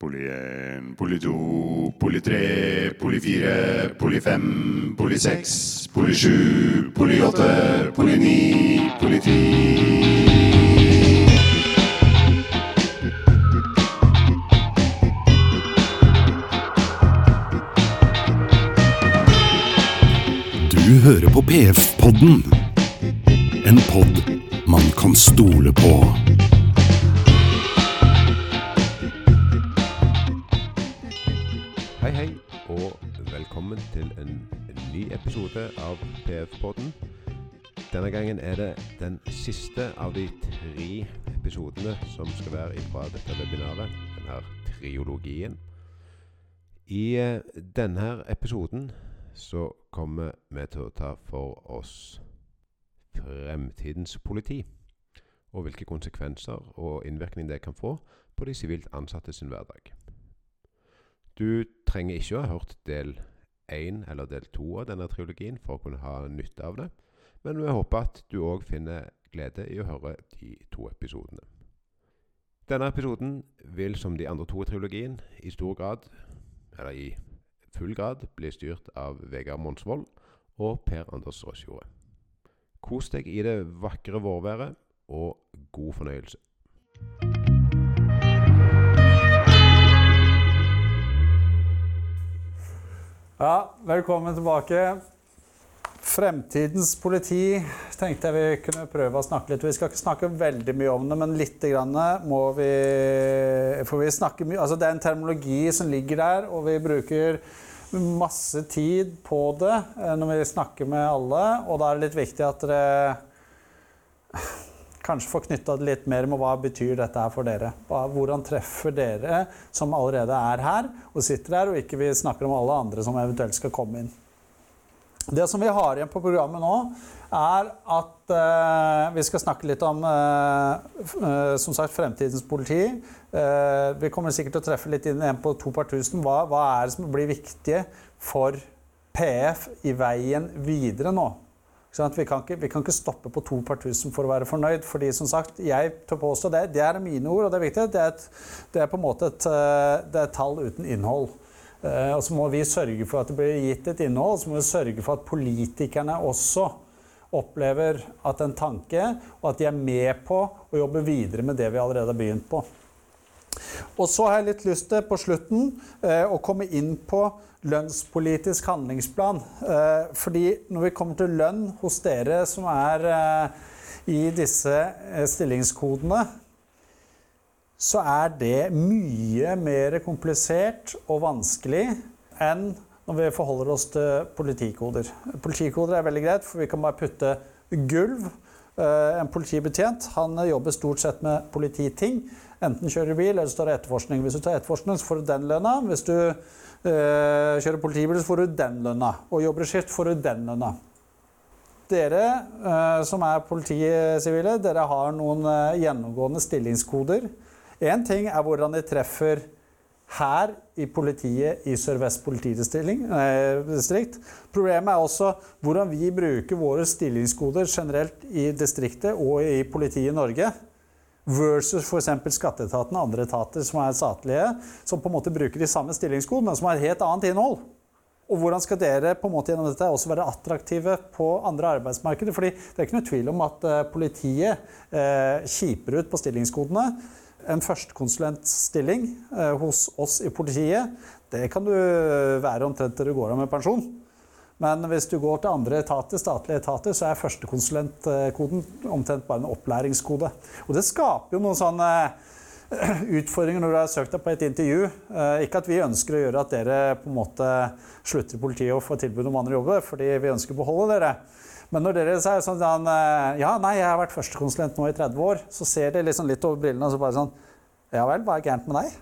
Poli 1, poli 2, poli 3, poli 4, poli 5, poli 6, poli 7, poli 8, poli 9, poli 10. Du hører på PF-podden. En pod man kan stole på. Episode av PF-podden. Denne gangen er det den siste av de tre episodene som skal være fra dette webinaret, denne triologien. I eh, denne episoden så kommer vi til å ta for oss fremtidens politi, og hvilke konsekvenser og innvirkning det kan få på de sivilt ansatte sin hverdag. Du trenger ikke å ha hørt del én eller del to av denne trilogien for å kunne ha nytte av det, men vi håper at du òg finner glede i å høre de to episodene. Denne episoden vil, som de andre to i trilogien, i stor grad, eller i full grad, bli styrt av Vegard Monsvold og Per Anders Røsjordet. Kos deg i det vakre vårværet, og god fornøyelse. Ja, velkommen tilbake. Fremtidens politi tenkte jeg vi kunne prøve å snakke litt. Vi skal ikke snakke veldig mye om det, men litt grann må vi vi Altså, det er en terminologi som ligger der, og vi bruker masse tid på det eh, når vi snakker med alle, og da er det litt viktig at dere kanskje få knytta det litt mer med hva betyr dette her for dere. Hvordan treffer dere som allerede er her og sitter her, og ikke vi snakker om alle andre som eventuelt skal komme inn. Det som vi har igjen på programmet nå, er at eh, vi skal snakke litt om eh, eh, som sagt, fremtidens politi. Eh, vi kommer sikkert til å treffe litt inn en på to par tusen. Hva, hva er det som blir viktig for PF i veien videre nå? Sant? Vi, kan ikke, vi kan ikke stoppe på to par tusen for å være fornøyd. fordi som sagt, jeg tør påstå det, det er mine ord, og det er viktig. Det er, et, det er på en måte et, eh, et tall uten innhold. Eh, og så må vi sørge for at det blir gitt et innhold. Så må vi sørge for at politikerne også opplever at en tanke, og at de er med på å jobbe videre med det vi allerede har begynt på. Og så har jeg litt lyst til på slutten eh, å komme inn på lønnspolitisk handlingsplan. Eh, fordi når vi kommer til lønn hos dere som er eh, i disse stillingskodene, så er det mye mer komplisert og vanskelig enn når vi forholder oss til politikoder. Politikoder er veldig greit, for vi kan bare putte gulv. En politibetjent han jobber stort sett med polititing. Enten kjører bil, eller så tar etterforskning. Hvis du tar etterforskning, så får du den lønna. Hvis du øh, kjører politibil, så får du den lønna. Og jobber i skift, får du den lønna. Dere øh, som er politisivile, dere har noen øh, gjennomgående stillingskoder. Én ting er hvordan de treffer her i politiet i Sør-Vest politidistrikt. Problemet er også hvordan vi bruker våre stillingskoder generelt i distriktet og i politiet i Norge. Versus f.eks. skatteetaten og andre etater som er statlige, som på en måte bruker de samme stillingskodene, som har et helt annet innhold. Og hvordan skal dere på en måte gjennom dette også være attraktive på andre arbeidsmarkeder? Fordi det er ikke noe tvil om at eh, politiet eh, kiper ut på stillingskodene. En førstekonsulentstilling eh, hos oss i politiet, det kan du være omtrent til du går av med pensjon. Men hvis du går til andre etater, statlige etater, så er førstekonsulentkoden omtrent bare en opplæringskode. Og det skaper jo noen sånne eh, utfordringer når du har søkt deg på et intervju. Eh, Ikke at vi ønsker å gjøre at dere på en måte slutter i politiet og får tilbud om andre jobber, fordi vi ønsker å beholde dere. Men når dere sier sånn eh, Ja, nei, jeg har vært førstekonsulent nå i 30 år. Så ser de liksom litt over brillene og så bare sånn Ja vel, hva er gærent med deg?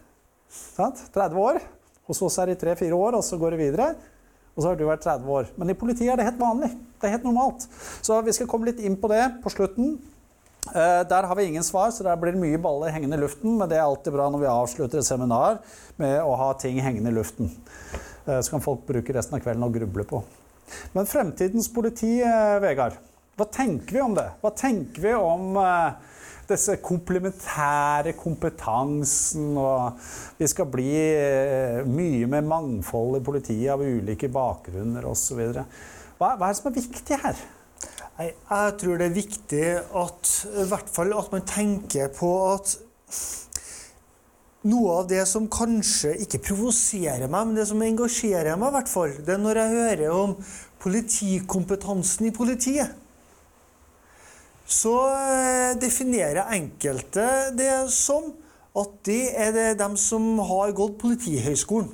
Sant? 30 år. Hos oss er det 3-4 år, og så går det videre. Og så har du vært 30 år. Men i politiet er det helt vanlig. Det er helt normalt. Så vi skal komme litt inn på det på slutten. Eh, Der har vi ingen svar, så der blir mye baller hengende i luften. Men det er alltid bra når vi avslutter et seminar med å ha ting hengende i luften. Eh, Så kan folk bruke resten av kvelden og gruble på. Men fremtidens politi, eh, Vegard. Hva tenker vi om det? Hva tenker vi om eh, disse komplementære kompetansen, og vi skal bli eh, mye mer mangfold i politiet av ulike bakgrunner osv. Hva, hva er det som er viktig her? Nei, jeg tror det er viktig at, i hvert fall at man tenker på at noe av det som kanskje ikke provoserer meg, men det som engasjerer meg, i hvert fall, det er når jeg hører om politikompetansen i politiet. Så eh, definerer enkelte det som at det er det dem som har gått Politihøgskolen.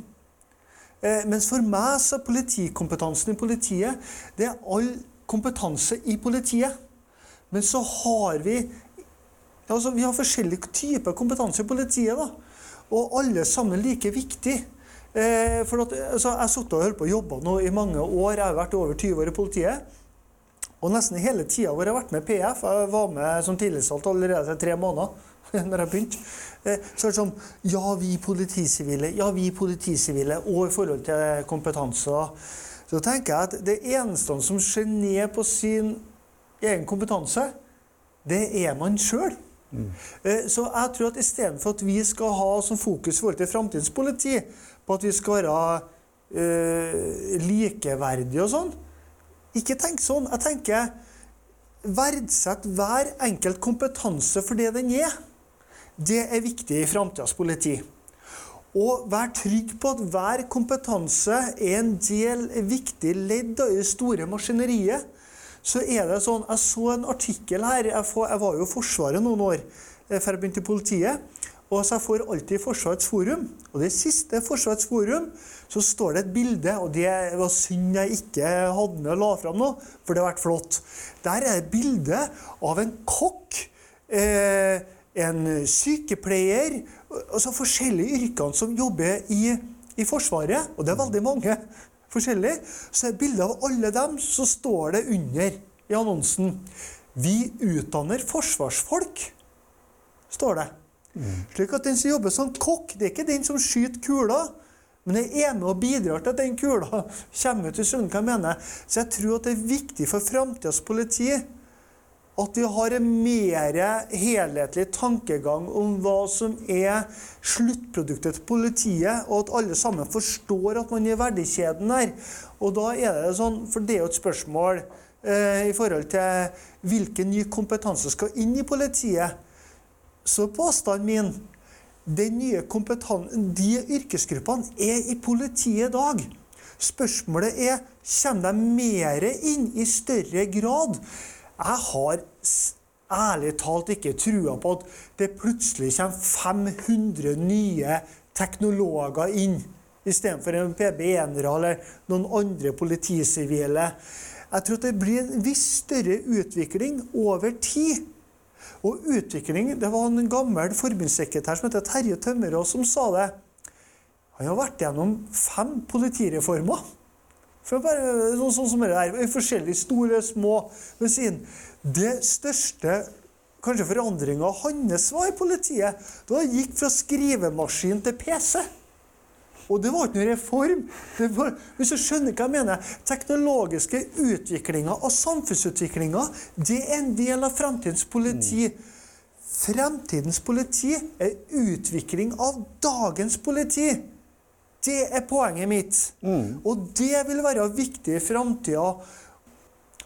Eh, mens for meg så er politikompetansen i politiet det er all kompetanse i politiet. Men så har vi altså Vi har forskjellige typer kompetanse i politiet. da, Og alle sammen like viktig. Eh, for at, altså, Jeg har sittet og holdt på å jobbe nå i mange år. Jeg har vært over 20 år i politiet. Og nesten hele tida hvor jeg har vært med i PF Jeg var med som tillitsvalgt allerede tre måneder. når jeg begynte. Eh, så er det sånn Ja, vi politisivile. Ja, vi politisivile. Og i forhold til kompetanse. Så tenker jeg at det eneste som ned på sin egen kompetanse, det er man sjøl. Mm. Så jeg tror at istedenfor at vi skal ha som fokus i forhold til framtidens politi, på at vi skal være uh, likeverdige og sånn, ikke tenk sånn. Jeg tenker verdsett hver enkelt kompetanse for det den er. Det er viktig i framtidas politi. Og vær trygg på at hver kompetanse er en del viktig ledd i det store maskineriet. Så er det sånn, Jeg så en artikkel her. Jeg, var jo i Forsvaret noen år eh, før jeg begynte i politiet. Og Jeg får alltid Forsvarets forum. Og det siste Forsvarets forum så står det et bilde, og det var synd jeg ikke hadde med og la fram nå, for det har vært flott. Der er et bilde av en kokk. Eh, en sykepleier altså Forskjellige yrkene som jobber i, i, Forsvaret, og det er veldig mange forskjellige. Så er bilde av alle dem, så står det under i annonsen Vi utdanner forsvarsfolk, står det. Slik at den som jobber som kokk, det er ikke den som skyter kula. Men det er med og bidrar til at den kula kommer ut. Skjønner hva jeg mener. Så jeg tror at det er viktig for framtidas politi at vi har en mer helhetlig tankegang om hva som er sluttproduktet til politiet, og at alle sammen forstår at man er verdikjeden der. Og da er det sånn, for det er jo et spørsmål eh, i forhold til hvilken ny kompetanse skal inn i politiet. Så påstanden min den nye de yrkesgruppene er i politiet i dag. Spørsmålet er kommer de mer inn i større grad. Jeg har ærlig talt ikke trua på at det plutselig kommer 500 nye teknologer inn istedenfor en PB1-ere eller noen andre politisivile. Jeg tror at det blir en viss større utvikling over tid. Og utvikling Det var en gammel forbundssekretær som heter Terje Tømmerås, som sa det. Han har vært gjennom fem politireformer. For bare sånn, som det der, Forskjellige store, små. Men siden det største kanskje forandringa hans var i politiet, da han gikk fra skrivemaskin til PC. Og det var ikke noen reform. Var, hvis du skjønner hva jeg mener, Teknologiske utviklinga og samfunnsutviklinga det er en del av fremtidens politi. Fremtidens politi er utvikling av dagens politi. Det er poenget mitt. Mm. Og det vil være viktig i framtida.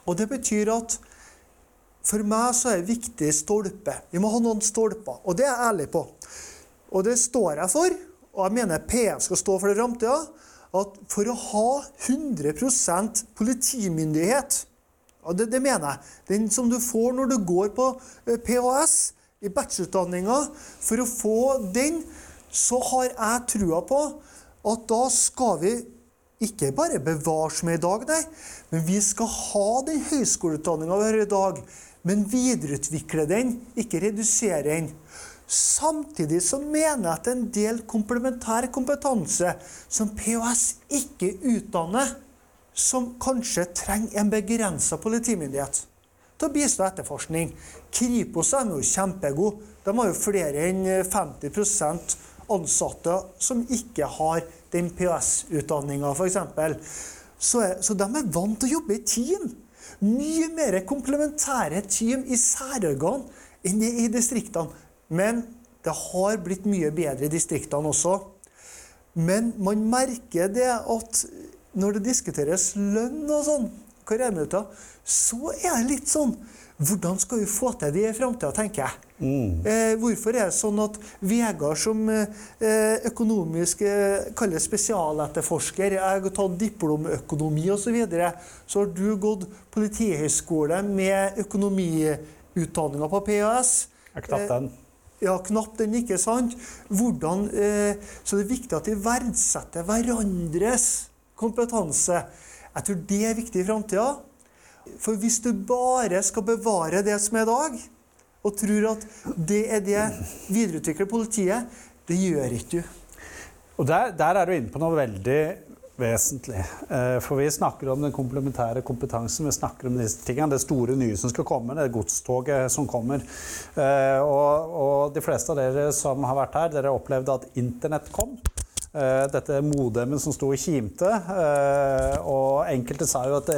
Og det betyr at for meg så er det viktig stolpe. Vi må ha noen stolper. Og det er jeg ærlig på. Og det står jeg for. Og jeg mener PF skal stå for det i framtida. At for å ha 100% politimyndighet og det, det, mener jeg. Den som du får når du går på eh, PHS i bachelorutdanninga. For å få den, så har jeg trua på at da skal vi ikke bare bevare som i dag, nei, men vi skal ha den høyskoleutdanninga vi har i dag, men videreutvikle den, ikke redusere den. Samtidig så mener jeg at en del komplementær kompetanse som POS ikke utdanner, som kanskje trenger en begrensa politimyndighet til å bistå etterforskning. Kripos er jo kjempegode. De har jo flere enn 50% ansatte som ikke har den POS-utdanninga, f.eks. Så, så de er vant til å jobbe i team. Mye mer komplementære team i særorgan enn i distriktene. Men det har blitt mye bedre i distriktene også. Men man merker det at når det diskuteres lønn og sånn, så er det litt sånn Hvordan skal vi få til det i framtida, tenker jeg. Eh, hvorfor er det sånn at Vegard som eh, økonomisk eh, kalles spesialetterforsker, jeg har tatt diplomøkonomi osv., så, videre, så har du gått politihøgskole med økonomiutdanninga på PAS. Jeg knapt den. Ja, knapt den, ikke sant? Hvordan, eh, så det er viktig at vi verdsetter hverandres kompetanse. Jeg tror det er viktig i framtida. For hvis du bare skal bevare det som er i dag, og tror at det er det videreutvikler politiet, det gjør ikke du. Og der, der er du inne på noe veldig vesentlig. Eh, For vi snakker om den komplementære kompetansen. Vi snakker om disse tingene, det store nye som skal komme, det godstoget som kommer. Eh, Og, og de fleste av dere som har vært her, dere opplevde at internett kom. Eh, Dette modemet som sto og kimte. Og enkelte sa jo at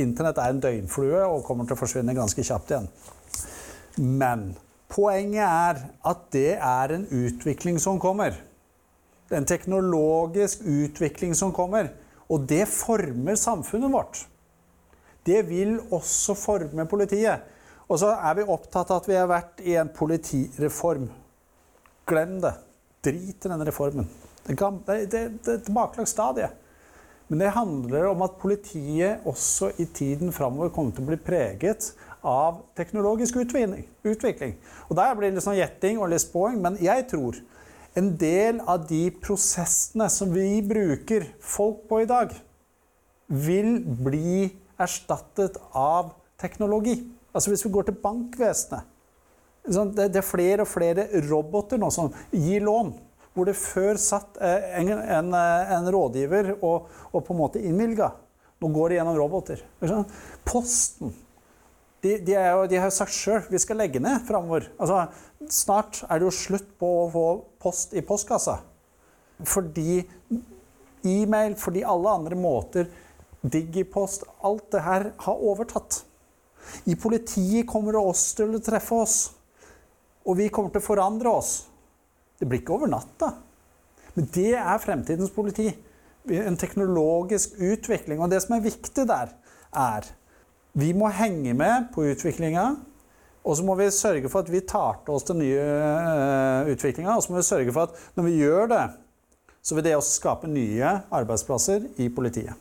internett er en døgnflue og kommer til å forsvinne ganske kjapt igjen. Men poenget er at det er en utvikling som kommer. Det er en teknologisk utvikling som kommer. Og det former samfunnet vårt. Det vil også forme politiet. Og så er vi opptatt av at vi har vært i en politireform. Glem det. Drit i denne reformen. Det, er et tilbakelagt stadie. Men det handler om at politiet også i tiden framover kommer til å bli preget av teknologisk utvikling. Og Der blir det litt sånn gjetting og litt spåing, men jeg tror en del av de prosessene som vi bruker folk på i dag, vil bli erstattet av teknologi. Altså Hvis vi går til bankvesenet det, det er flere og flere roboter nå som gir lån. Hvor det før satt eh, en, en, eh, en rådgiver og, og på en måte innvilga. Nå går det gjennom roboter. Posten. De, de, jo, de har sagt sjøl vi skal legge ned framover. Altså, snart er det jo slutt på å få post i postkassa. Fordi e-mail, fordi alle andre måter, digipost, alt det her har overtatt. I politiet kommer det oss til å treffe oss. Og vi kommer til å forandre oss. Det blir ikke over natta. Men det er fremtidens politi. En teknologisk utvikling. Og det som er viktig der, er vi må henge med på utviklinga. Og så må vi sørge for at vi tar til oss den nye uh, utviklinga. Og så må vi sørge for at når vi gjør det, så vil det også skape nye arbeidsplasser i politiet.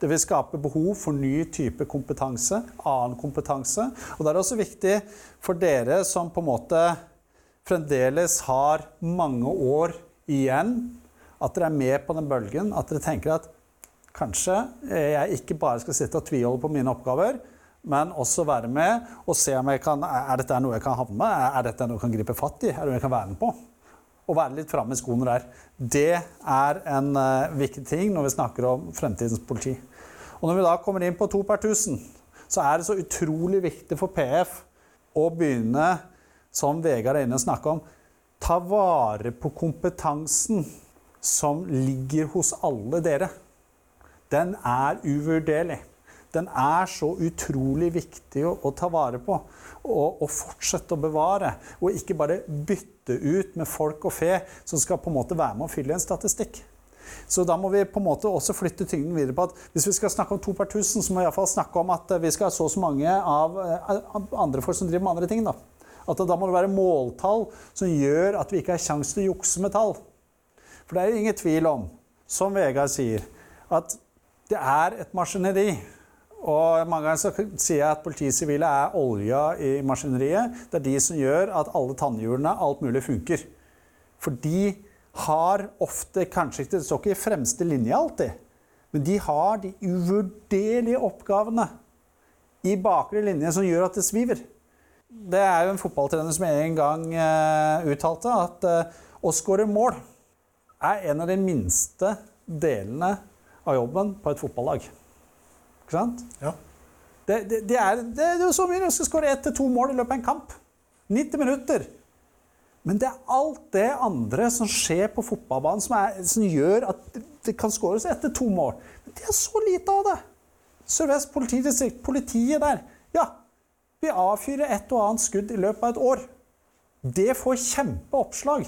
Det vil skape behov for ny type kompetanse, annen kompetanse. Og det er også viktig for dere som på en måte fremdeles har mange år igjen, at dere er med på den bølgen. At dere tenker at kanskje jeg ikke bare skal sitte og tviholde på mine oppgaver, men også være med og se om jeg kan, er dette noe jeg kan havne med, er dette noe jeg kan gripe fatt i, er det noe jeg kan være med på. Og være litt framme i skoene der. Det er en uh, viktig ting når vi snakker om fremtidens politi. Og når vi da kommer inn på to per tusen, så er det så utrolig viktig for PF å begynne, som Vegard er inne og snakker om, ta vare på kompetansen som ligger hos alle dere. Den er uvurderlig. Den er så utrolig viktig å, å ta vare på og, og, fortsette å bevare. Og ikke bare bytte ut med folk og fe som skal på en måte være med å fylle en statistikk. Så da må vi på en måte også flytte tyngden videre på at hvis vi skal snakke om to per tusen, så må vi iallfall snakke om at vi skal ha så og så mange av andre folk som driver med andre ting. Da. At da må det være måltall som gjør at vi ikke har sjanse til å jukse med tall. For det er jo ingen tvil om, som Vegard sier, at det er et maskineri. Og mange ganger så sier jeg at politisivile er olja i maskineriet. Det er de som gjør at alle tannhjulene, alt mulig, funker. For de har ofte kanskje ikke Det står ikke i fremste linje alltid. Men de har de uvurderlige oppgavene i bakre linje som gjør at det sviver. Det er jo en fotballtrener som en gang uh, uttalte at å skåre mål er en av de minste delene av jobben på et fotballag. Ikke sant? Ja. Det, det, det, er, det, er jo så mye du skal skåre ett til to mål i løpet av en kamp. 90 minutter. Men det er alt det andre som skjer på fotballbanen, som, er, som gjør at det kan skåres etter to mål. Men det er så lite av det. Sør-Vest politidistrikt, politiet der. Ja, Vi avfyrer et og annet skudd i løpet av et år. Det får kjempeoppslag.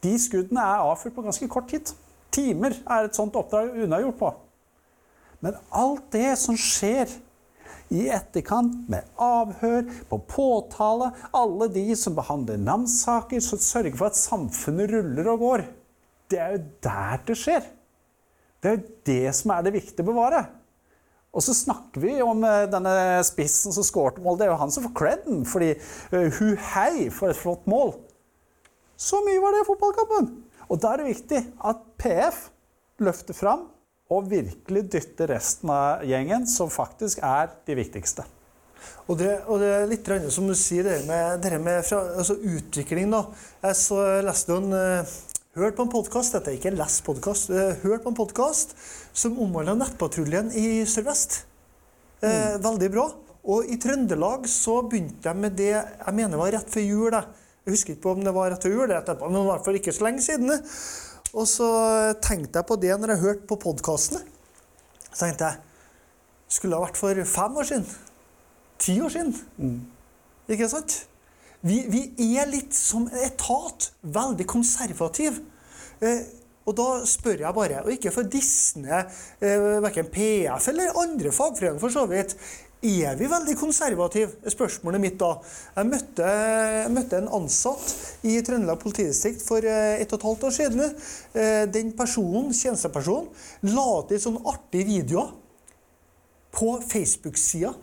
De skuddene er avfyrt på ganske kort tid. Timer er et sånt oppdrag unnagjort på. Men alt det som skjer i etterkant, med avhør, på påtale, alle de som behandler namssaker, som sørger for at samfunnet ruller og går, det er jo der det skjer. Det er jo det som er det viktige å bevare. Og så snakker vi om eh, denne spissen som skårte mål. Det er jo han som får creden, fordi uh, hu hei for et flott mål. Så mye var det i fotballkampen. Og da er det viktig at PF løfter fram og virkelig dytter resten av gjengen, som faktisk er de viktigste. Og det, og det er litt som du sier, det med, det med fra, altså utvikling. da. Jeg så, leste en uh, Hørt på en podkast, dette er ikke lest podkast, uh, hørt på en podkast som omhandla nettpatruljen i Sør-Vest. Uh, mm. Veldig bra. Og i Trøndelag så begynte jeg med det jeg mener var rett før jul. Da. Jeg husker ikke om det var rett før jul, etterpå, men i hvert fall ikke så lenge siden. Og så tenkte jeg på det når jeg hørte på podkastene. Så tenkte jeg skulle ha vært for fem år siden. Ti år siden. Mm. Ikke sant? Vi, vi, er litt som etat. Veldig konservativ. Eh, og da spør jeg bare, og ikke for Disne, eh, verken PF eller andre fagforeninger for så vidt, er vi veldig konservative? er spørsmålet mitt da. Jeg møtte, jeg møtte en ansatt i Trøndelag politidistrikt for eh, et og et halvt år siden. Eh, den personen, tjenestepersonen la til sånn artige videoer på Facebook-sida.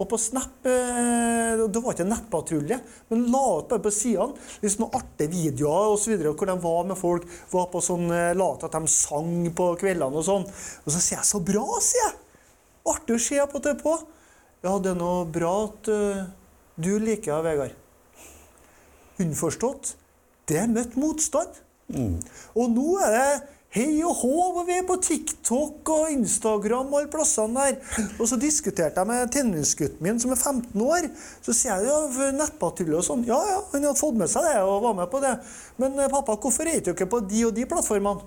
Og på Snap eh, Det var ikke en nettpatrulje, men la ut bare på sidene liksom noen artige videoer og så videre, hvor de var med folk. var på sånn, La ut at de sang på kveldene og sånn. Og så sier jeg 'så bra', sier jeg. Artig å se på det på. Ja, det er noe bra at uh, du liker det, Vegard. Underforstått det er møtt motstand. Mm. Og nå er det hei og hå, og vi er på TikTok og Instagram og alle plassene der. Og så diskuterte jeg med tenåringsgutten min som er 15 år. Så sier jeg ja, nettpatrulje og sånn. Ja, ja, han hadde fått med seg det og var med på det. Men eh, pappa, hvorfor er du ikke på de og de plattformene?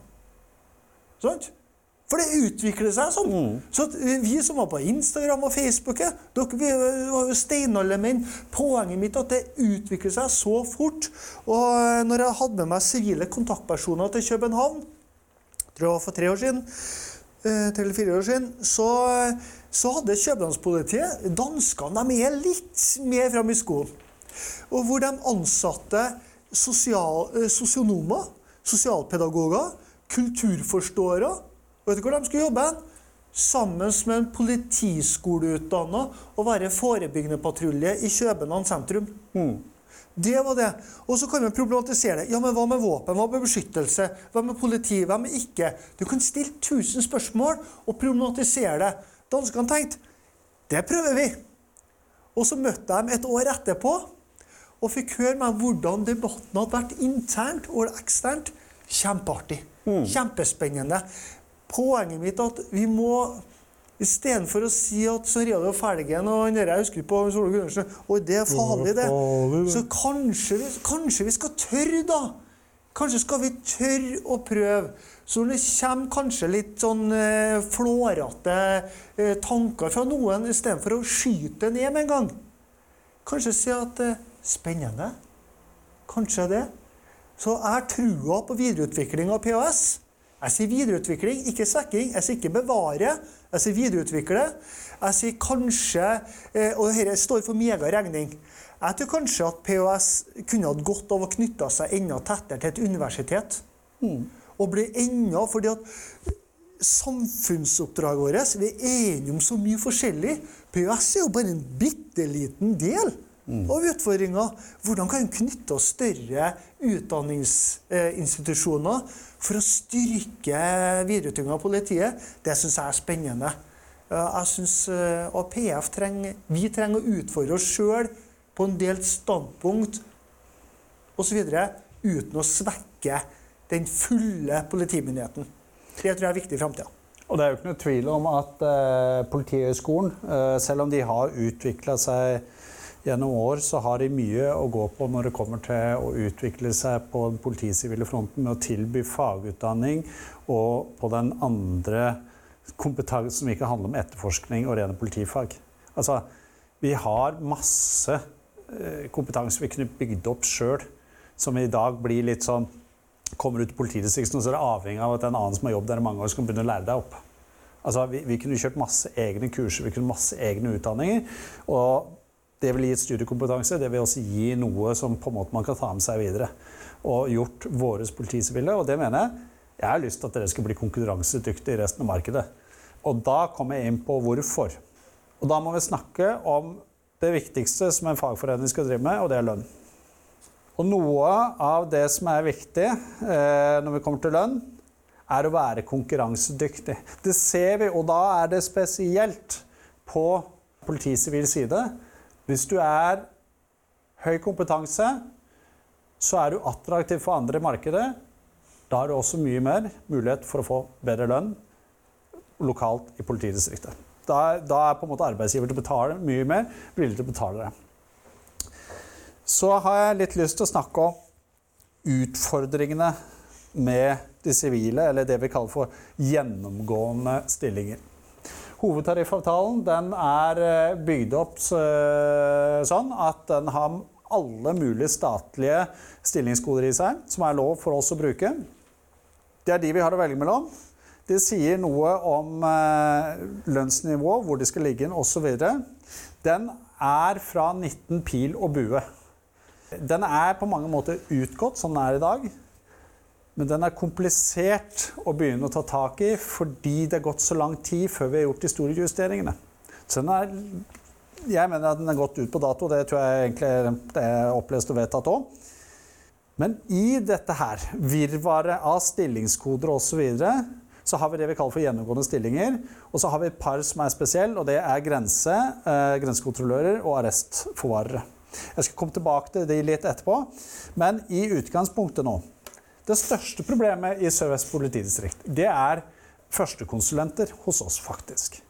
Sånn? For det utvikler seg sånn. Mm. Så vi som var på Instagram og Facebook, dere vi var jo steinaldermenn. Poenget mitt er at det utvikler seg så fort. Og eh, når jeg hadde med meg sivile kontaktpersoner til København, tror jeg var for tre år siden, til fire år siden, så, så hadde Københavnspolitiet Danskene de er litt mer framme i skoen. Og hvor de ansatte sosial, eh, sosionomer, sosialpedagoger, kulturforståere Vet du hvor de skulle jobbe? Sammen med en politiskoleutdanna og være forebyggende patrulje i København sentrum. Mm. Det var det. Og så kan vi problematisere det. Ja, men Hva med våpen? Hva med beskyttelse? Hva med politi? Hva med ikke? Du kan stille tusen spørsmål og problematisere det. Danskene tenkte det prøver vi. Og så møtte jeg dem et år etterpå og fikk høre meg hvordan debatten hadde vært internt og eksternt. Kjempeartig. Mm. Kjempespennende poenget mitt at vi må Istedenfor å si at så Real og Felgen og han jeg husker på Solveig Gundersen Og det er farlig, det. Så kanskje vi, kanskje vi skal tørre, da. Kanskje skal vi tørre å prøve. Så når det kommer kanskje litt sånn eh, flårete eh, tanker fra noen, istedenfor å skyte ned med en gang, kanskje si at eh, spennende. Kanskje det. Så jeg har trua på videreutvikling av PAS. Jeg sier videreutvikling, ikke svekking. Jeg sier ikke bevare. Jeg sier videreutvikle. Jeg sier kanskje eh, Og dette står for megaregning. Jeg tror kanskje at PHS kunne hatt godt av å knytte seg enda tettere til et universitet. Mm. Og bli enda Fordi at samfunnsoppdraget vårt Vi er enige om så mye forskjellig. PHS er jo bare en bitte liten del. Av utfordringer. Hvordan kan vi knytte oss større utdanningsinstitusjoner for å styrke videreutdanninga av politiet, det syns jeg er spennende. Jeg synes, eh, Og PF trenger, vi trenger å utfordre oss sjøl på en del standpunkt osv. uten å svekke den fulle politimyndigheten. Det tror jeg er viktig i framtida. Og det er jo ikke noe tvil om at eh, Politihøgskolen, eh, selv om de har utvikla seg gjennom år så har de mye å gå på når det kommer til å utvikle seg på den politisivile fronten med å tilby fagutdanning og på den andre kompetansen som ikke handler om etterforskning og rene politifag. Altså, Vi har masse eh, kompetanse vi kunne bygd opp sjøl, som i dag blir litt sånn Kommer ut i politidistriktene, så er det avhengig av at en annen som har jobb der i mange år, skal begynne å lære deg opp. Altså, vi, vi kunne kjørt masse egne kurser, vi kunne masse egne utdanninger. Og det vil gi et studiekompetanse. Det vil også gi noe som på en måte man kan ta med seg videre. Og gjort våre politisivile. Og det mener jeg. Jeg har lyst til at dere skal bli konkurransedyktige i resten av markedet. Og da kommer jeg inn på hvorfor. Og da må vi snakke om det viktigste som en fagforening skal drive med, og det er lønn. Og noe av det som er viktig eh, når vi kommer til lønn, er å være konkurransedyktig. Det ser vi, og da er det spesielt på politisivil side. Hvis du er høy kompetanse, så er du attraktiv for andre i markedet. Da har du også mye mer mulighet for å få bedre lønn lokalt i politidistriktet. Da, da er på en måte arbeidsgiver til å betale mye mer villig til å betale det så har jeg litt lyst til å snakke om utfordringene med de sivile, eller det vi kaller for gjennomgående stillinger. Hovedtariffavtalen den er eh, bygd opp eh, sånn at den har alle mulige statlige stillingskoder i seg, som er lov for oss å bruke. Det er de vi har å velge mellom. Det sier noe om eh, lønnsnivå, hvor de skal ligge inn osv. Den er fra 19 pil og bue. Den er på mange måter utgått som den er i dag. Men den er komplisert å begynne å ta tak i fordi det har gått så lang tid før vi har gjort de store justeringene. Så er, jeg mener at den er gått ut på dato. Det tror jeg egentlig det er opplest og vedtatt òg. Men i dette her, virvaret av stillingskoder osv., så, videre, så har vi det vi kaller for gjennomgående stillinger. Og så har vi et par som er spesielle, og det er grense, eh, grensekontrollører og arrestforvarere. Jeg skal komme tilbake til det litt etterpå. Men i utgangspunktet nå Det største problemet i Sør-Vest politidistrikt det er førstekonsulenter hos oss, faktisk.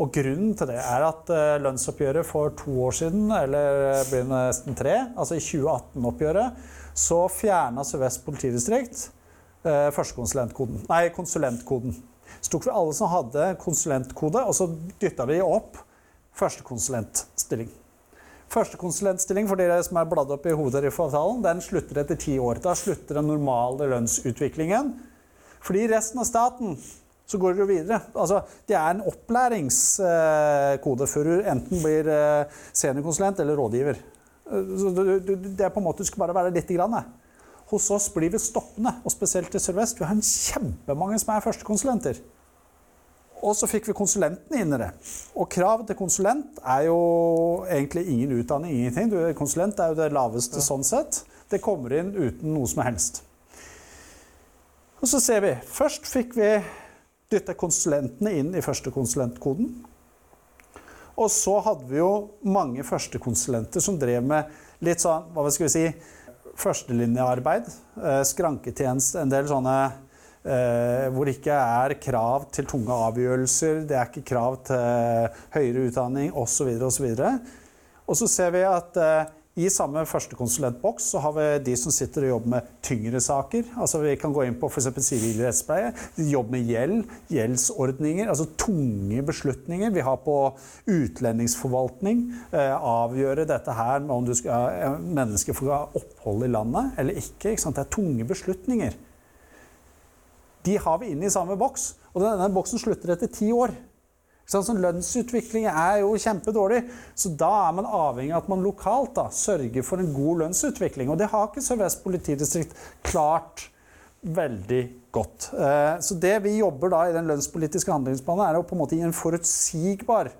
Og grunnen til det er at eh, lønnsoppgjøret for to år siden, eller blir det nesten tre, altså i 2018-oppgjøret, så fjerna Sør-Vest politidistrikt eh, førstekonsulentkoden. Nei, konsulentkoden. Så tok vi alle som hadde konsulentkode, og så dytta vi opp førstekonsulentstilling. Førstekonsulentstilling for dere som er bladd opp i hovedtariffavtalen, den slutter etter ti år. Da slutter den normale lønnsutviklingen. Fordi resten av staten så går det jo videre. Altså, det er en opplæringskode før du enten blir eh, seniorkonsulent eller rådgiver. Eh, så det er på en måte, Du skal bare være lite grann. Hos oss blir vi stoppende, og spesielt i Sør-Vest. Vi har en kjempemange som er førstekonsulenter. Og så fikk vi konsulentene inn i det. Og kravet til konsulent er jo egentlig ingen utdanning, ingenting. Du, konsulent er jo det laveste ja. sånn sett. Det kommer inn uten noe som helst. Og så ser vi. Først fikk vi dytta konsulentene inn i førstekonsulentkoden. Og så hadde vi jo mange førstekonsulenter som drev med litt sånn, hva skal vi si, førstelinjearbeid. Eh, Skranketjeneste, en del sånne hvor det ikke er krav til tunge avgjørelser, det er ikke krav til høyere utdanning osv. osv. Og så ser vi at eh, i samme førstekonsulentboks så har vi de som sitter og jobber med tyngre saker. Altså Vi kan gå inn på f.eks. sivil rettspleie. Jobber med gjeld, gjeldsordninger, altså tunge beslutninger. Vi har på utlendingsforvaltning. Eh, avgjøre dette her med om du skal, mennesker får opphold i landet eller ikke. ikke det er tunge beslutninger de har vi inne i samme boks. Og denne boksen slutter etter ti år. Så lønnsutvikling er jo kjempedårlig. Så da er man avhengig av at man lokalt da, sørger for en god lønnsutvikling. Og det har ikke Sør-Vest politidistrikt klart veldig godt. Eh, så det vi jobber da i den lønnspolitiske handlingsplanen, er å på en måte gi en forutsigbar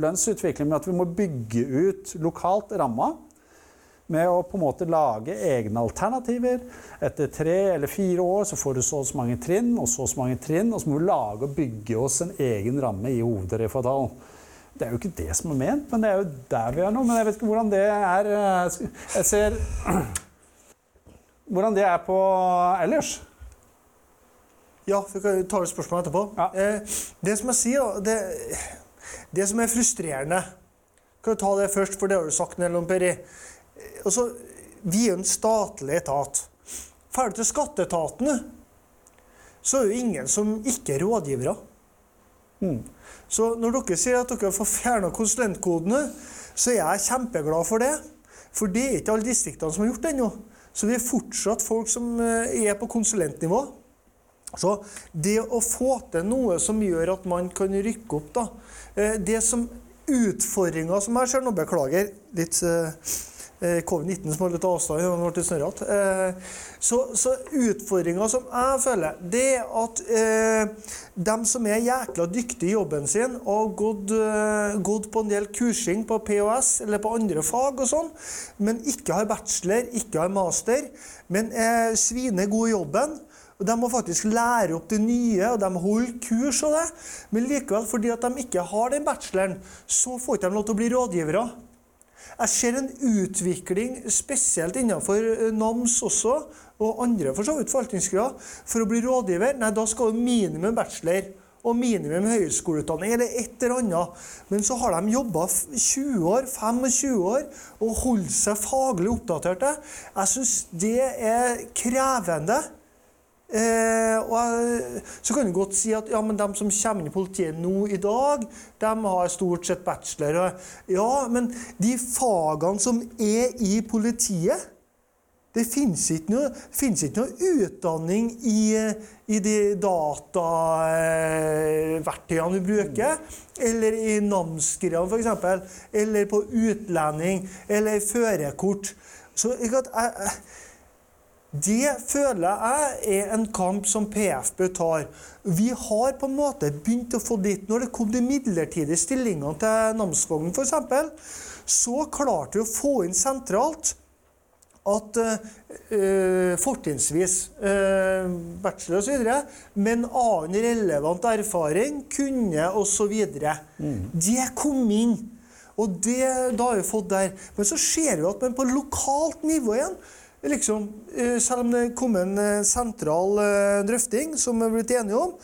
lønnsutvikling med at vi må bygge ut lokalt ramma med å på en måte lage egne alternativer. Etter tre eller fire år så får du så og så mange trinn, og så og så mange trinn, og så må vi lage og bygge oss en egen ramme i hovedrefatalen. Det er jo ikke det som er ment, men det er jo der vi er nå. Men jeg vet ikke hvordan det er eh, Jeg ser Hvordan det er på ellers. Ja, vi kan ta et spørsmål etterpå. Ja. Eh, det som jeg sier, det, det som er frustrerende Kan du ta det først, for det har du sagt, Nelon Peri altså, Vi er en statlig etat. Ferdig til skatteetatene så er det ingen som ikke er rådgivere. Så når dere sier at dere får fjerna konsulentkodene, så er jeg kjempeglad for det. For det er ikke alle distriktene som har gjort det ennå. Så vi er fortsatt folk som eh, er på konsulentnivå. Så det å få til noe som gjør at man kan rykke opp, da eh, Det som utfordringa som jeg ser nå, beklager litt eh, covid-19 som har litt avstand, det ble snørrete. Eh, så, så utfordringa som jeg føler, det er at eh, de som er jækla dyktige i jobben sin og har eh, gått på en del kursing på POS eller på andre fag og sånn, men ikke har bachelor, ikke har master, men er svine gode i jobben og De må faktisk lære opp det nye, og de holder kurs og det. Men likevel, fordi at de ikke har den bacheloren, så får ikke de lov til å bli rådgivere. Jeg ser en utvikling, spesielt innenfor eh, NAMS også, og andre for så vidt forvaltningsgrader. For å bli rådgiver, nei, da skal du minimum bachelor og minimum høyskoleutdanning eller et eller annet. Men så har de jobba 20 år, 25 år og holdt seg faglig oppdaterte. Jeg syns det er krevende. Eh, og så kan du godt si at ja, men de som kommer inn i politiet nå i dag, de har stort sett bachelor. Ja, men de fagene som er i politiet det finnes ikke ikke noe utdanning i, i de dataverktøyene vi bruker. Eller i namsskriene, f.eks. Eller på utlending. Eller førerkort. Så at jeg, det føler jeg er en kamp som PFB tar. Vi har på en måte begynt å få dit Når det kom de midlertidige stillingene til Namsvognen f.eks., så klarte vi å få inn sentralt at uh, fortrinnsvis uh, bachelor osv., men annen relevant erfaring kunne osv. Mm. Det kom inn. Og det da har vi fått der. Men så ser vi at man på lokalt nivå igjen liksom, Selv om det kom en sentral drøfting som vi er blitt enige om,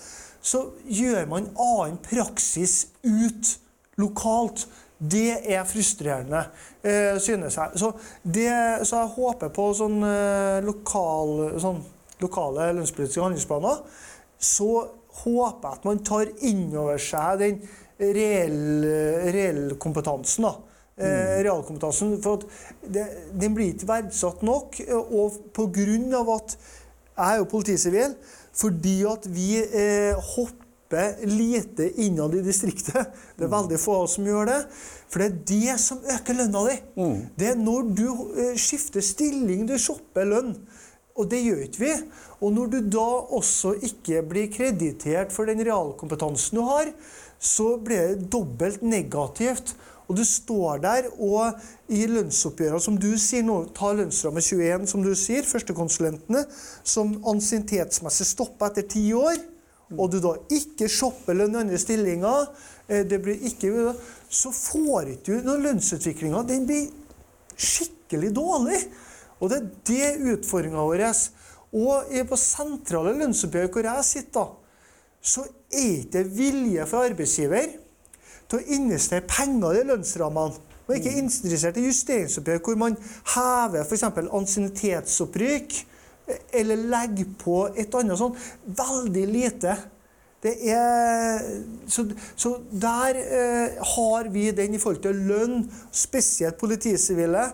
så gjør man annen praksis ut lokalt. Det er frustrerende, eh, synes jeg. Så, det, så jeg håper på sånn, eh, lokal, sånn lokale lønnspolitiske handlingsplaner. Så håper jeg at man tar inn over seg den reelle reell kompetansen. da. Eh, mm. realkompetansen. For det, den blir ikke verdsatt nok. Og pga. at jeg er jo politisivil, fordi at vi eh, hopper lite innad i distriktet. Det er veldig få av oss som gjør det. For det er det som øker lønna di. Mm. Det er når du eh, skifter stilling, du shopper lønn. Og det gjør ikke vi. Og når du da også ikke blir kreditert for den realkompetansen du har, så blir det dobbelt negativt. Og du står der, og i lønnsoppgjørene, som du sier nå, ta lønnsramme 21, som du sier, førstekonsulentene, som ansiennitetsmessig stopper etter ti år og du da ikke shopper lønn andre stillinger, eh, det blir ikke, så får ikke du noen lønnsutviklinga. Den blir skikkelig dårlig. Og det er det utfordringa vår. Og på sentrale lønnsoppgjør hvor jeg sitter, så er det vilje fra arbeidsgiver til å investere penger i lønnsrammene. Og ikke interessert i justeringsoppgjør hvor man hever f.eks. ansiennitetsopprykk eller legger på et annet sånt. Veldig lite. Det er, så, så der eh, har vi den i forhold til lønn, spesielt politisivile.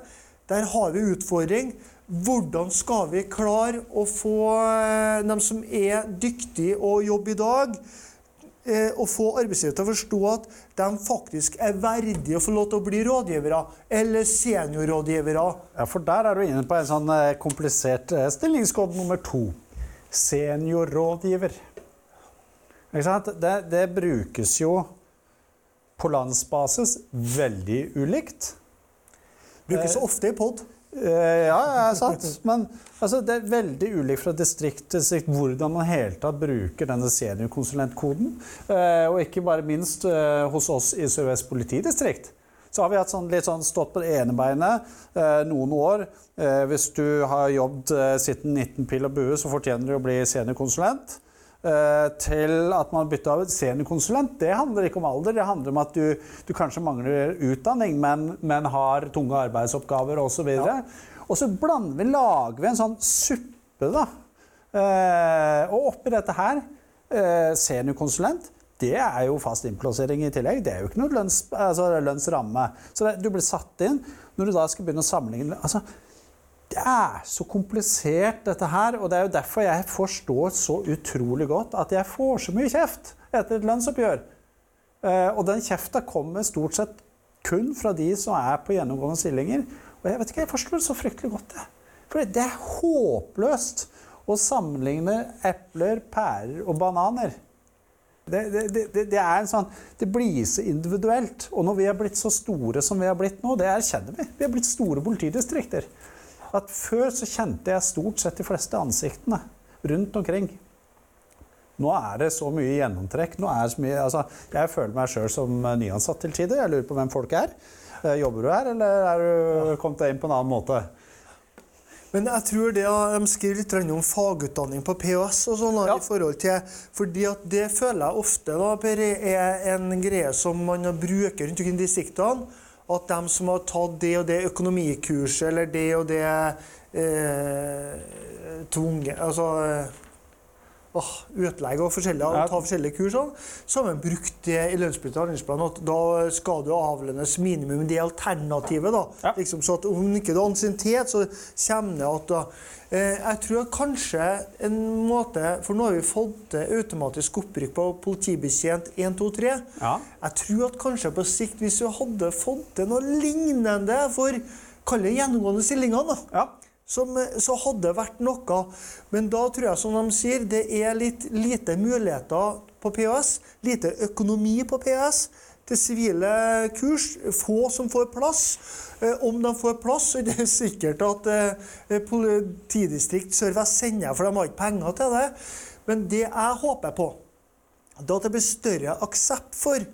Der har vi utfordring. Hvordan skal vi klare å få eh, dem som er dyktige og jobber i dag, å få arbeidsgivere til å forstå at de faktisk er verdige å få lov til å bli rådgivere eller seniorrådgivere. Ja, for der er du inne på en sånn eh, komplisert eh, stillingskode nummer to. Seniorrådgiver. Det, det brukes jo på landsbasis veldig ulikt. Brukes ofte i pod. Eh, ja, ja, sant. Men altså, det er veldig ulikt fra distrikt til distrikt hvordan man helt tatt bruker denne seniorkonsulentkoden. Eh, og ikke bare minst eh, hos oss i Sør-Vest politidistrikt. Så har vi hatt sånn, litt sånn stått på det ene beinet noen år. hvis du har jobbet siden 19 pil og bue, så fortjener du å bli seniorkonsulent. Eh, til at man bytter av seniorkonsulent, det handler ikke om alder. Det handler om at du, du kanskje mangler utdanning, men, men har tunge arbeidsoppgaver osv. Og, ja. så blander vi, lager vi en sånn suppe, da. Eh, og oppi dette her, eh, seniorkonsulent, det er jo fast innplassering i tillegg. Det er jo ikke noe lønns, altså lønnsramme. Så det, du blir satt inn når du da skal begynne å sammenligne altså, Det er så komplisert, dette her. Og det er jo derfor jeg forstår så utrolig godt at jeg får så mye kjeft etter et lønnsoppgjør. Eh, og den kjefta kommer stort sett kun fra de som er på gjennomgående stillinger. Og jeg vet ikke, jeg forstår det så fryktelig godt. det. For det er håpløst å sammenligne epler, pærer og bananer. Det, det, det, det, er en sånn, det blir så individuelt. Og når vi er blitt så store som vi har blitt nå, det erkjenner vi. Vi er blitt store politidistrikter. At Før så kjente jeg stort sett de fleste ansiktene rundt omkring. Nå er det så mye gjennomtrekk. Nå er så mye, altså, jeg føler meg sjøl som nyansatt til tider. Jeg lurer på hvem folk er. Eh, jobber du her, eller er du kommet deg inn på en annen måte? Men jeg tror det de skriver litt om fagutdanning på POS og sånn. Ja. i forhold til, fordi at Det føler jeg ofte da, per, er en greie som man bruker rundt omkring i distriktene. At de som har tatt det og det økonomikurset eller det og det eh, tvunget Altså åh, utlegg og forskjellige, og ta forskjellige kurs, så har man brukt det i lønnsbytte handlingsplan at da skal du avlønnes minimum det alternativet. da. Ja. Liksom, så at Om ikke du har ansiennitet, så kommer det at da, eh, Jeg tror kanskje en måte For nå har vi fått til automatisk opprykk på politibetjent 1, 2, 3. Ja. Jeg tror at kanskje på sikt, hvis vi hadde fått til noe lignende for Kall det gjennomgående stillingene, da. Ja som, eh, så hadde det vært noe. Men da tror jeg, som de sier, det er litt lite muligheter på POS. Lite økonomi på PHS til sivile kurs. Få som får plass. Eh, om de får plass, så er det sikkert at eh, politidistrikt Sør-Vest sender, for de har ikke penger til det. Men det jeg håper på, er at det blir større aksept for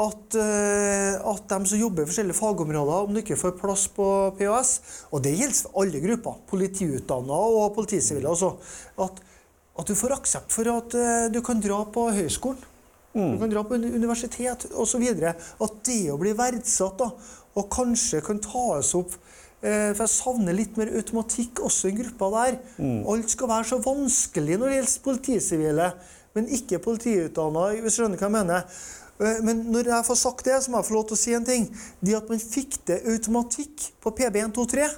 at, uh, at, de som jobber i forskjellige fagområder, om du ikke får plass på POS Og det gjelder for alle grupper, politiutdanna og politisivile. Altså, at, at, du får aksept for at uh, du kan dra på høyskolen. Mm. Du kan dra på universitet osv. At det å bli verdsatt da, og kanskje kan tas opp uh, For jeg savner litt mer automatikk også i gruppa der. Mm. Alt skal være så vanskelig når det gjelder politisivile, men ikke politiutdanna, hvis du skjønner hva jeg mener. Eh, men når jeg får sagt det, så må jeg få lov til å si en ting. Det at man fikk til automatikk på PB123,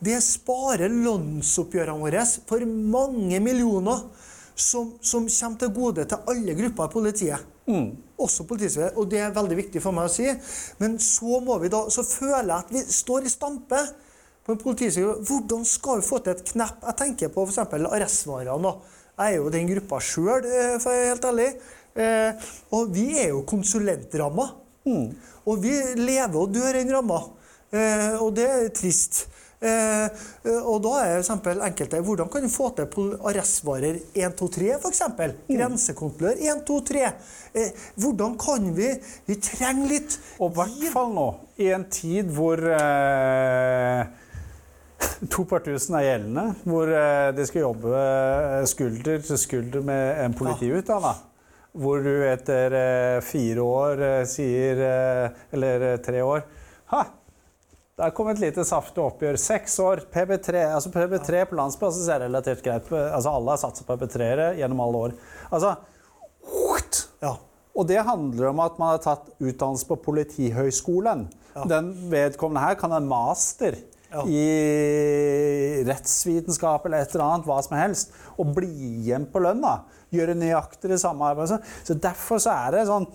det sparer lønnsoppgjørene våre for mange millioner som, som, kommer til gode til alle grupper i politiet. Mm. Også politiet. Og det er veldig viktig for meg å si. Men så må vi da, så føler jeg at vi står i stampe på en politiside. Hvordan skal vi få til et knepp? Jeg tenker på f.eks. arrestvarene. Jeg er jo den gruppa sjøl, eh, for å være helt ærlig. Eh, og vi er jo konsulentramma. Mm. Og vi lever og dør i den ramma. Eh, og det er trist. Eh, og da er eksempel enkelte Hvordan kan du få til arrestvarer 1, 2, 3, f.eks.? Grensekontrollør 1, 2, 3. Eh, hvordan kan vi Vi trenger litt Og i hvert fall nå, i en tid hvor eh, to par tusen er gjeldende, hvor eh, de skal jobbe eh, skulder til skulder med en politiutdanna. Ja hvor du etter eh, fire år eh, sier eh, Eller tre år Ha! Der kom et lite saftig oppgjør. Seks år. PB3 altså PB3 på landsbasis er relativt greit. Altså Alle har satsa på PB3-ere gjennom alle år. Altså ja. Og det handler om at man har tatt utdannelse på Politihøgskolen. Ja. Den vedkommende her kan ha en master ja. i rettsvitenskap eller et eller annet, hva som helst, og bli igjen på lønna. Gjøre nøyaktig det samme arbeidet. Så derfor så er det sånn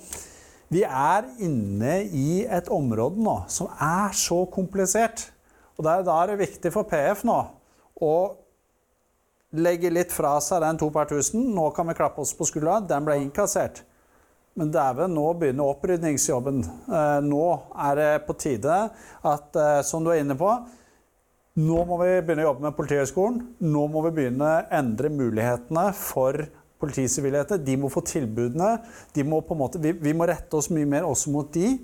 Vi er inne i et område nå som er så komplisert. Og da er det viktig for PF nå å legge litt fra seg den to per tusen. Nå kan vi klappe oss på skuldra. Den ble innkassert. Men dæven, nå begynner opprydningsjobben. Eh, nå er det på tide at, eh, som du er inne på nå må vi begynne å jobbe med Politihøgskolen. Nå må vi begynne å endre mulighetene for politisivilheter. De må få tilbudene. De må måte, vi, vi, må rette oss mye mer også mot de.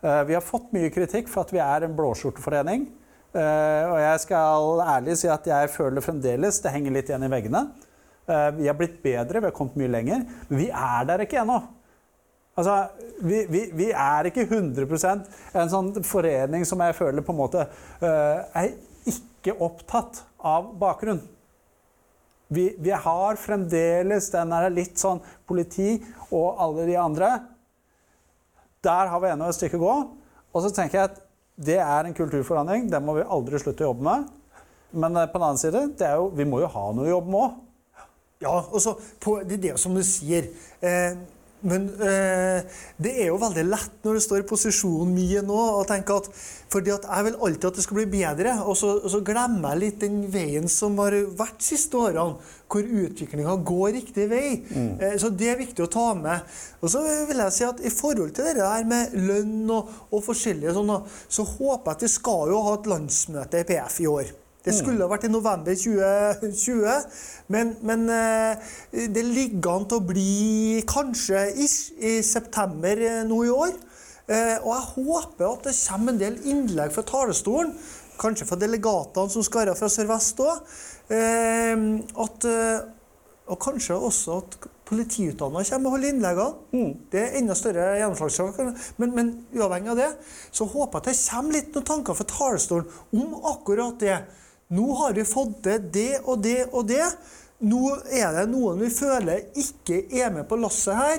Uh, vi har fått mye kritikk for at vi er en blåskjorteforening. Uh, og jeg skal ærlig si at jeg føler fremdeles det henger litt igjen i veggene. Uh, vi har blitt bedre, vi har kommet mye lenger. Men vi er der ikke ennå. Altså, vi, vi, vi, er ikke 100% en sånn forening som jeg føler på en måte er ikke opptatt av bakgrunn. Vi, vi har fremdeles den der litt sånn politi og alle de andre. Der har vi ennå et stykke å gå. Og så tenker jeg at det er en kulturforandring. Den må vi aldri slutte å jobbe med. Men eh, på den annen side, jo, vi må jo ha noe å jobbe med òg. Ja, og så på, det er det som du sier. Eh, men eh, det er jo veldig lett når du står i posisjonen min nå, å tenke at fordi at jeg vil alltid at det skal bli bedre, og så, og så glemmer jeg litt den veien som har vært de siste årene, hvor utviklinga går riktig vei. Mm. Eh, så det er viktig å ta med. Og så vil jeg si at i forhold til det der med lønn og, og forskjellige sånne, så håper jeg at vi skal jo ha et landsmøte i PF i år. Det skulle ha vært i november 2020, men, men eh, det ligger an til å bli kanskje ish, i september eh, nå i år. Eh, og jeg håper at det kommer en del innlegg fra talerstolen, kanskje fra delegatene som skal være fra Sør-Vest òg. Og kanskje også at politiutdanna kommer og holder innleggene. Det er enda større gjennomslagssak. Men, men uavhengig av det, så håper jeg at det kommer litt noen tanker fra talerstolen om akkurat det. Nå har vi fått til det og det og det. Nå er det noen vi føler ikke er med på lasset her.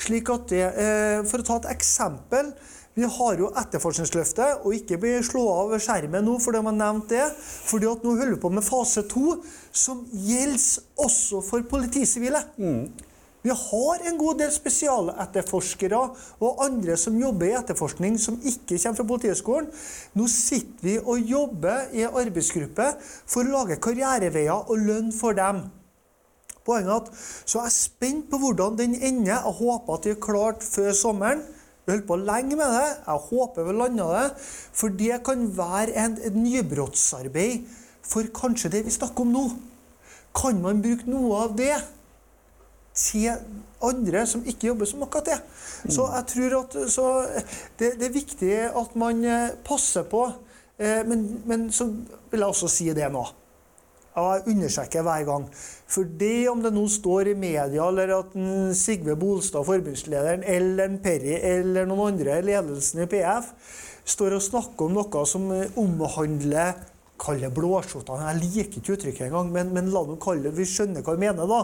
slik at det, eh, For å ta et eksempel. Vi har jo etterforskningsløftet, og ikke bli slå av skjermen nå fordi har nevnt det. fordi at nå holder vi på med fase to, som gjelder også for politisivile. Vi har en god del spesialetterforskere og andre som jobber i etterforskning som ikke kommer fra Politihøgskolen. Nå sitter vi og jobber i en arbeidsgruppe for å lage karriereveier og lønn for dem. Poenget er at Så jeg er spent på hvordan den ender. Jeg håper at vi er klart før sommeren. Vi holdt på lenge med det. Jeg håper vi landa det. For det kan være et nybrottsarbeid for kanskje det vi snakker om nå. Kan man bruke noe av det til andre som ikke jobber som akkurat det? Så jeg tror at så det, det er viktig at man eh, passer på. Eh, Men, men så vil jeg også si det nå. Jeg understreker hver gang. For det om det nå står i media, eller at en Sigve Bolstad, forbundslederen, eller en Perry eller noen andre ledelsen i PF står og snakker om noe som eh, omhandler Kall det blåskjortene. Jeg liker ikke uttrykket engang, men, men la dem kalle det Vi skjønner hva vi mener, da.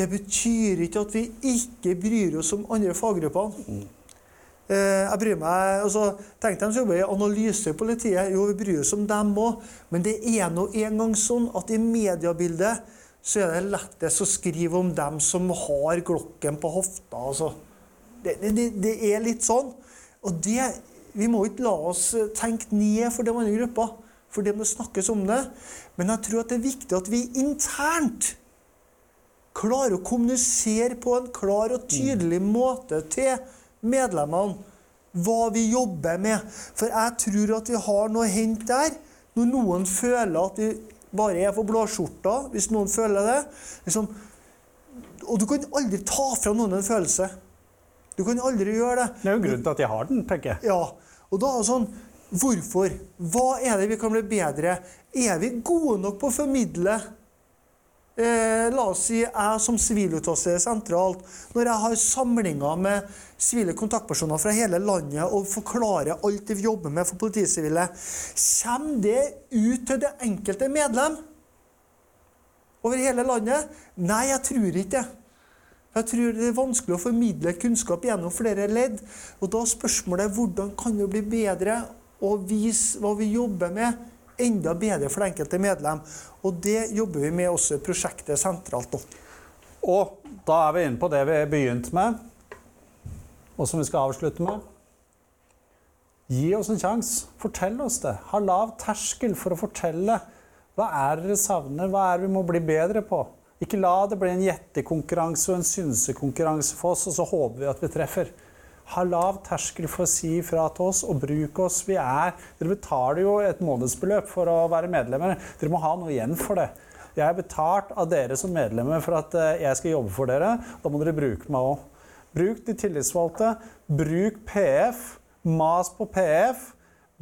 Det betyr ikke at vi ikke bryr oss om andre faggrupper. Mm. Jeg bryr meg, altså, Tenk dem som jobber i analyse i politiet. Jo, vi bryr oss om dem òg. Men det er nå engang sånn at i mediebildet så er det lettest å skrive om dem som har glokken på hofta. altså. Det, det, det, det er litt sånn. Og det, vi må ikke la oss eh, tenke ned for de andre gruppa. For det må snakkes om det. Men jeg tror at det er viktig at vi internt klarer å kommunisere på en klar og tydelig måte til medlemmene hva vi jobber med. For jeg tror at vi har noe å hente der. Når noen føler at vi bare er for blåskjorta, hvis noen føler det. Liksom, og du kan aldri ta fra noen en følelse. Du kan aldri gjøre det. Det er jo grunnen til at jeg har den, tenker jeg. Ja, og da er det sånn Hvorfor? Hva er det vi kan bli bedre? Er vi gode nok på å formidle? Eh, la oss si jeg som siviluttasser sentralt, når jeg har samlinger med sivile kontaktpersoner fra hele landet og forklarer alt det vi jobber med for politisivile, kommer det ut til det enkelte medlem over hele landet? Nei, jeg tror ikke det. Jeg tror det er vanskelig å formidle kunnskap gjennom flere ledd. Og da er spørsmålet hvordan kan vi bli bedre og vise hva vi jobber med, enda bedre for det enkelte medlem. Og det jobber vi med også i prosjektet sentralt nå. Og da er vi inne på det vi begynte med, og som vi skal avslutte med. Gi oss en sjanse. Fortell oss det. Ha lav terskel for å fortelle. Hva er dere savner? Hva er det vi må bli bedre på? Ikke la det bli en gjettekonkurranse og en synsekonkurranse for oss, og så håper vi at vi treffer. Ha lav terskel for å si ifra til oss, og bruk oss. Vi er, dere betaler jo et månedsbeløp for å være medlemmer. Dere må ha noe igjen for det. Jeg er betalt av dere som medlemmer for at eh, jeg skal jobbe for dere. Da må dere bruke meg òg. Bruk de tillitsvalgte. Bruk PF. Mas på PF.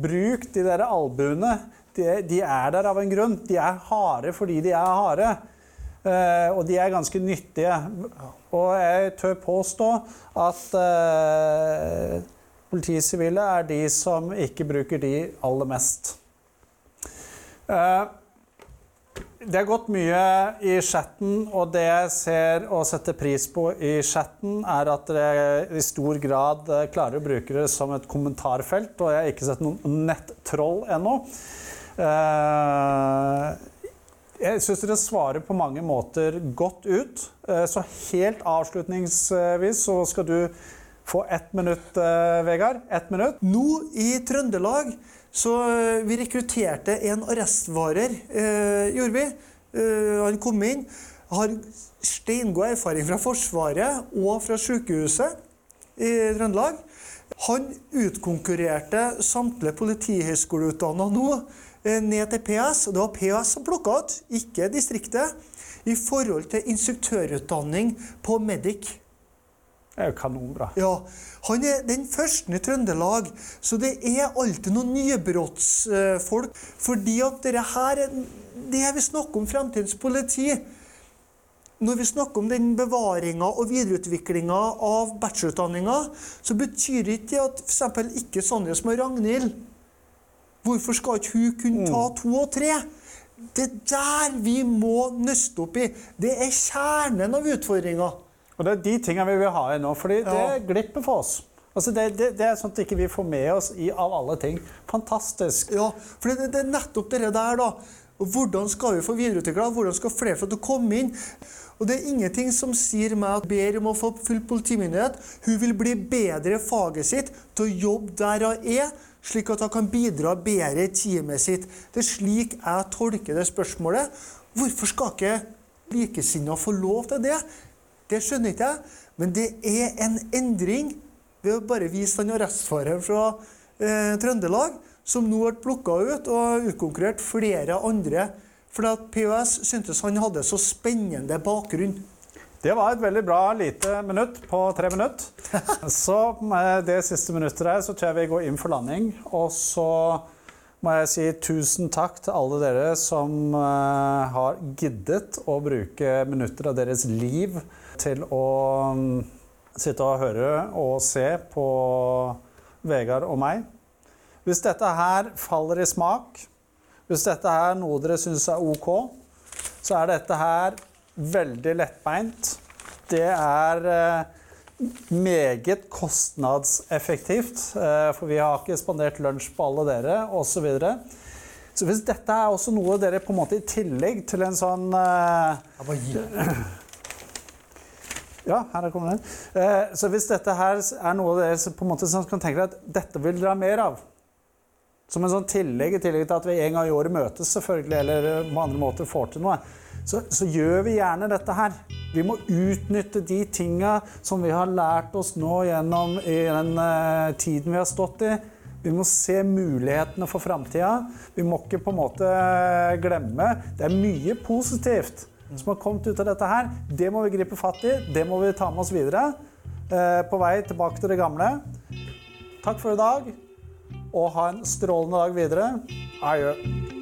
Bruk de der albuene. De, de er der av en grunn. De er harde fordi de er harde. Eh, og de er ganske nyttige. Og jeg tør påstå at eh, politisivile er de som ikke bruker de aller mest. Eh, Det har gått mye i chatten, og det jeg ser og setter pris på i chatten, er at dere i stor grad klarer å bruke det som et kommentarfelt, og jeg har ikke sett noen nettroll ennå. Jeg syns dere svarer på mange måter godt ut. Eh, Så helt avslutningsvis så skal du få ett minutt, eh, Vegard. Ett minutt. Nå i Trøndelag så eh, vi rekrutterte en arrestvarer, eh, gjorde vi. Eh, han kom inn. Har steingod erfaring fra Forsvaret og fra sykehuset i Trøndelag. Han utkonkurrerte samtlige politihøgskoleutdanna nå ned til PS. og Det var PS som plukka ut, ikke distriktet, i forhold til instruktørutdanning på Medic. Det er jo kanonbra. Ja, Han er den første i Trøndelag, så det er alltid noen nybrottsfolk. Fordi at dette her er det vi snakker om fremtidens politi. Når vi snakker om den bevaringa og videreutviklinga av bachelorutdanninga, så betyr ikke det at f.eks. ikke sånne som Ragnhild Hvorfor skal ikke hun kunne ta to og tre? Det er der vi må nøste opp i. Det er kjernen av utfordringa. Og det er de tingene vi vil ha i nå, fordi det Ja. glipper for oss. Altså det, det, det er sånt ikke vi får med oss i av alle ting. Fantastisk. Ja, for det, det er nettopp det der, da. Hvordan skal vi få videreutvikla? Hvordan skal flere få til å komme inn? Og Det er ingenting som sier meg at ber om å få full politimyndighet. Hun vil bli bedre i faget sitt til å jobbe der hun er, slik at hun kan bidra bedre i teamet sitt. Det er slik jeg tolker det spørsmålet. Hvorfor skal ikke likesinnede få lov til det? Det skjønner ikke jeg, men det er en endring ved å bare vise den arrestfareren fra eh, Trøndelag, som nå ble plukka ut og utkonkurrert flere andre. Fordi at POS syntes han hadde så spennende bakgrunn. Det var et veldig bra lite minutt på tre minutter. Så med det siste minuttet der så tror jeg vi går inn for landing. Og så må jeg si tusen takk til alle dere som eh, har giddet å bruke minutter av deres liv til å mm, sitte og høre og se på Vegard og meg. Hvis dette her faller i smak, hvis dette her er noe dere syns er ok, så er dette her veldig lettbeint. Det er eh, meget kostnadseffektivt, eh, for vi har ikke spandert lunsj på alle dere, osv. Så, videre. så hvis dette er også noe dere på en måte i tillegg til en sånn eh, Ja, her er den. Så hvis dette her er noe dere på en måte som kan tenke dere at dette vil dere ha mer av, som en sånn tillegg, i tillegg til at vi en gang i året møtes, selvfølgelig, eller på andre måter får til noe, så, så gjør vi gjerne dette her. Vi må utnytte de tinga som vi har lært oss nå gjennom i den uh, tiden vi har stått i. Vi må se mulighetene for framtida. Vi må ikke på en måte glemme. Det er mye positivt som har kommet ut av dette her. Det må vi gripe fatt i. Det må vi ta med oss videre. eh, på vei tilbake til det gamle. Takk for i dag og ha en strålende dag videre. Adjø.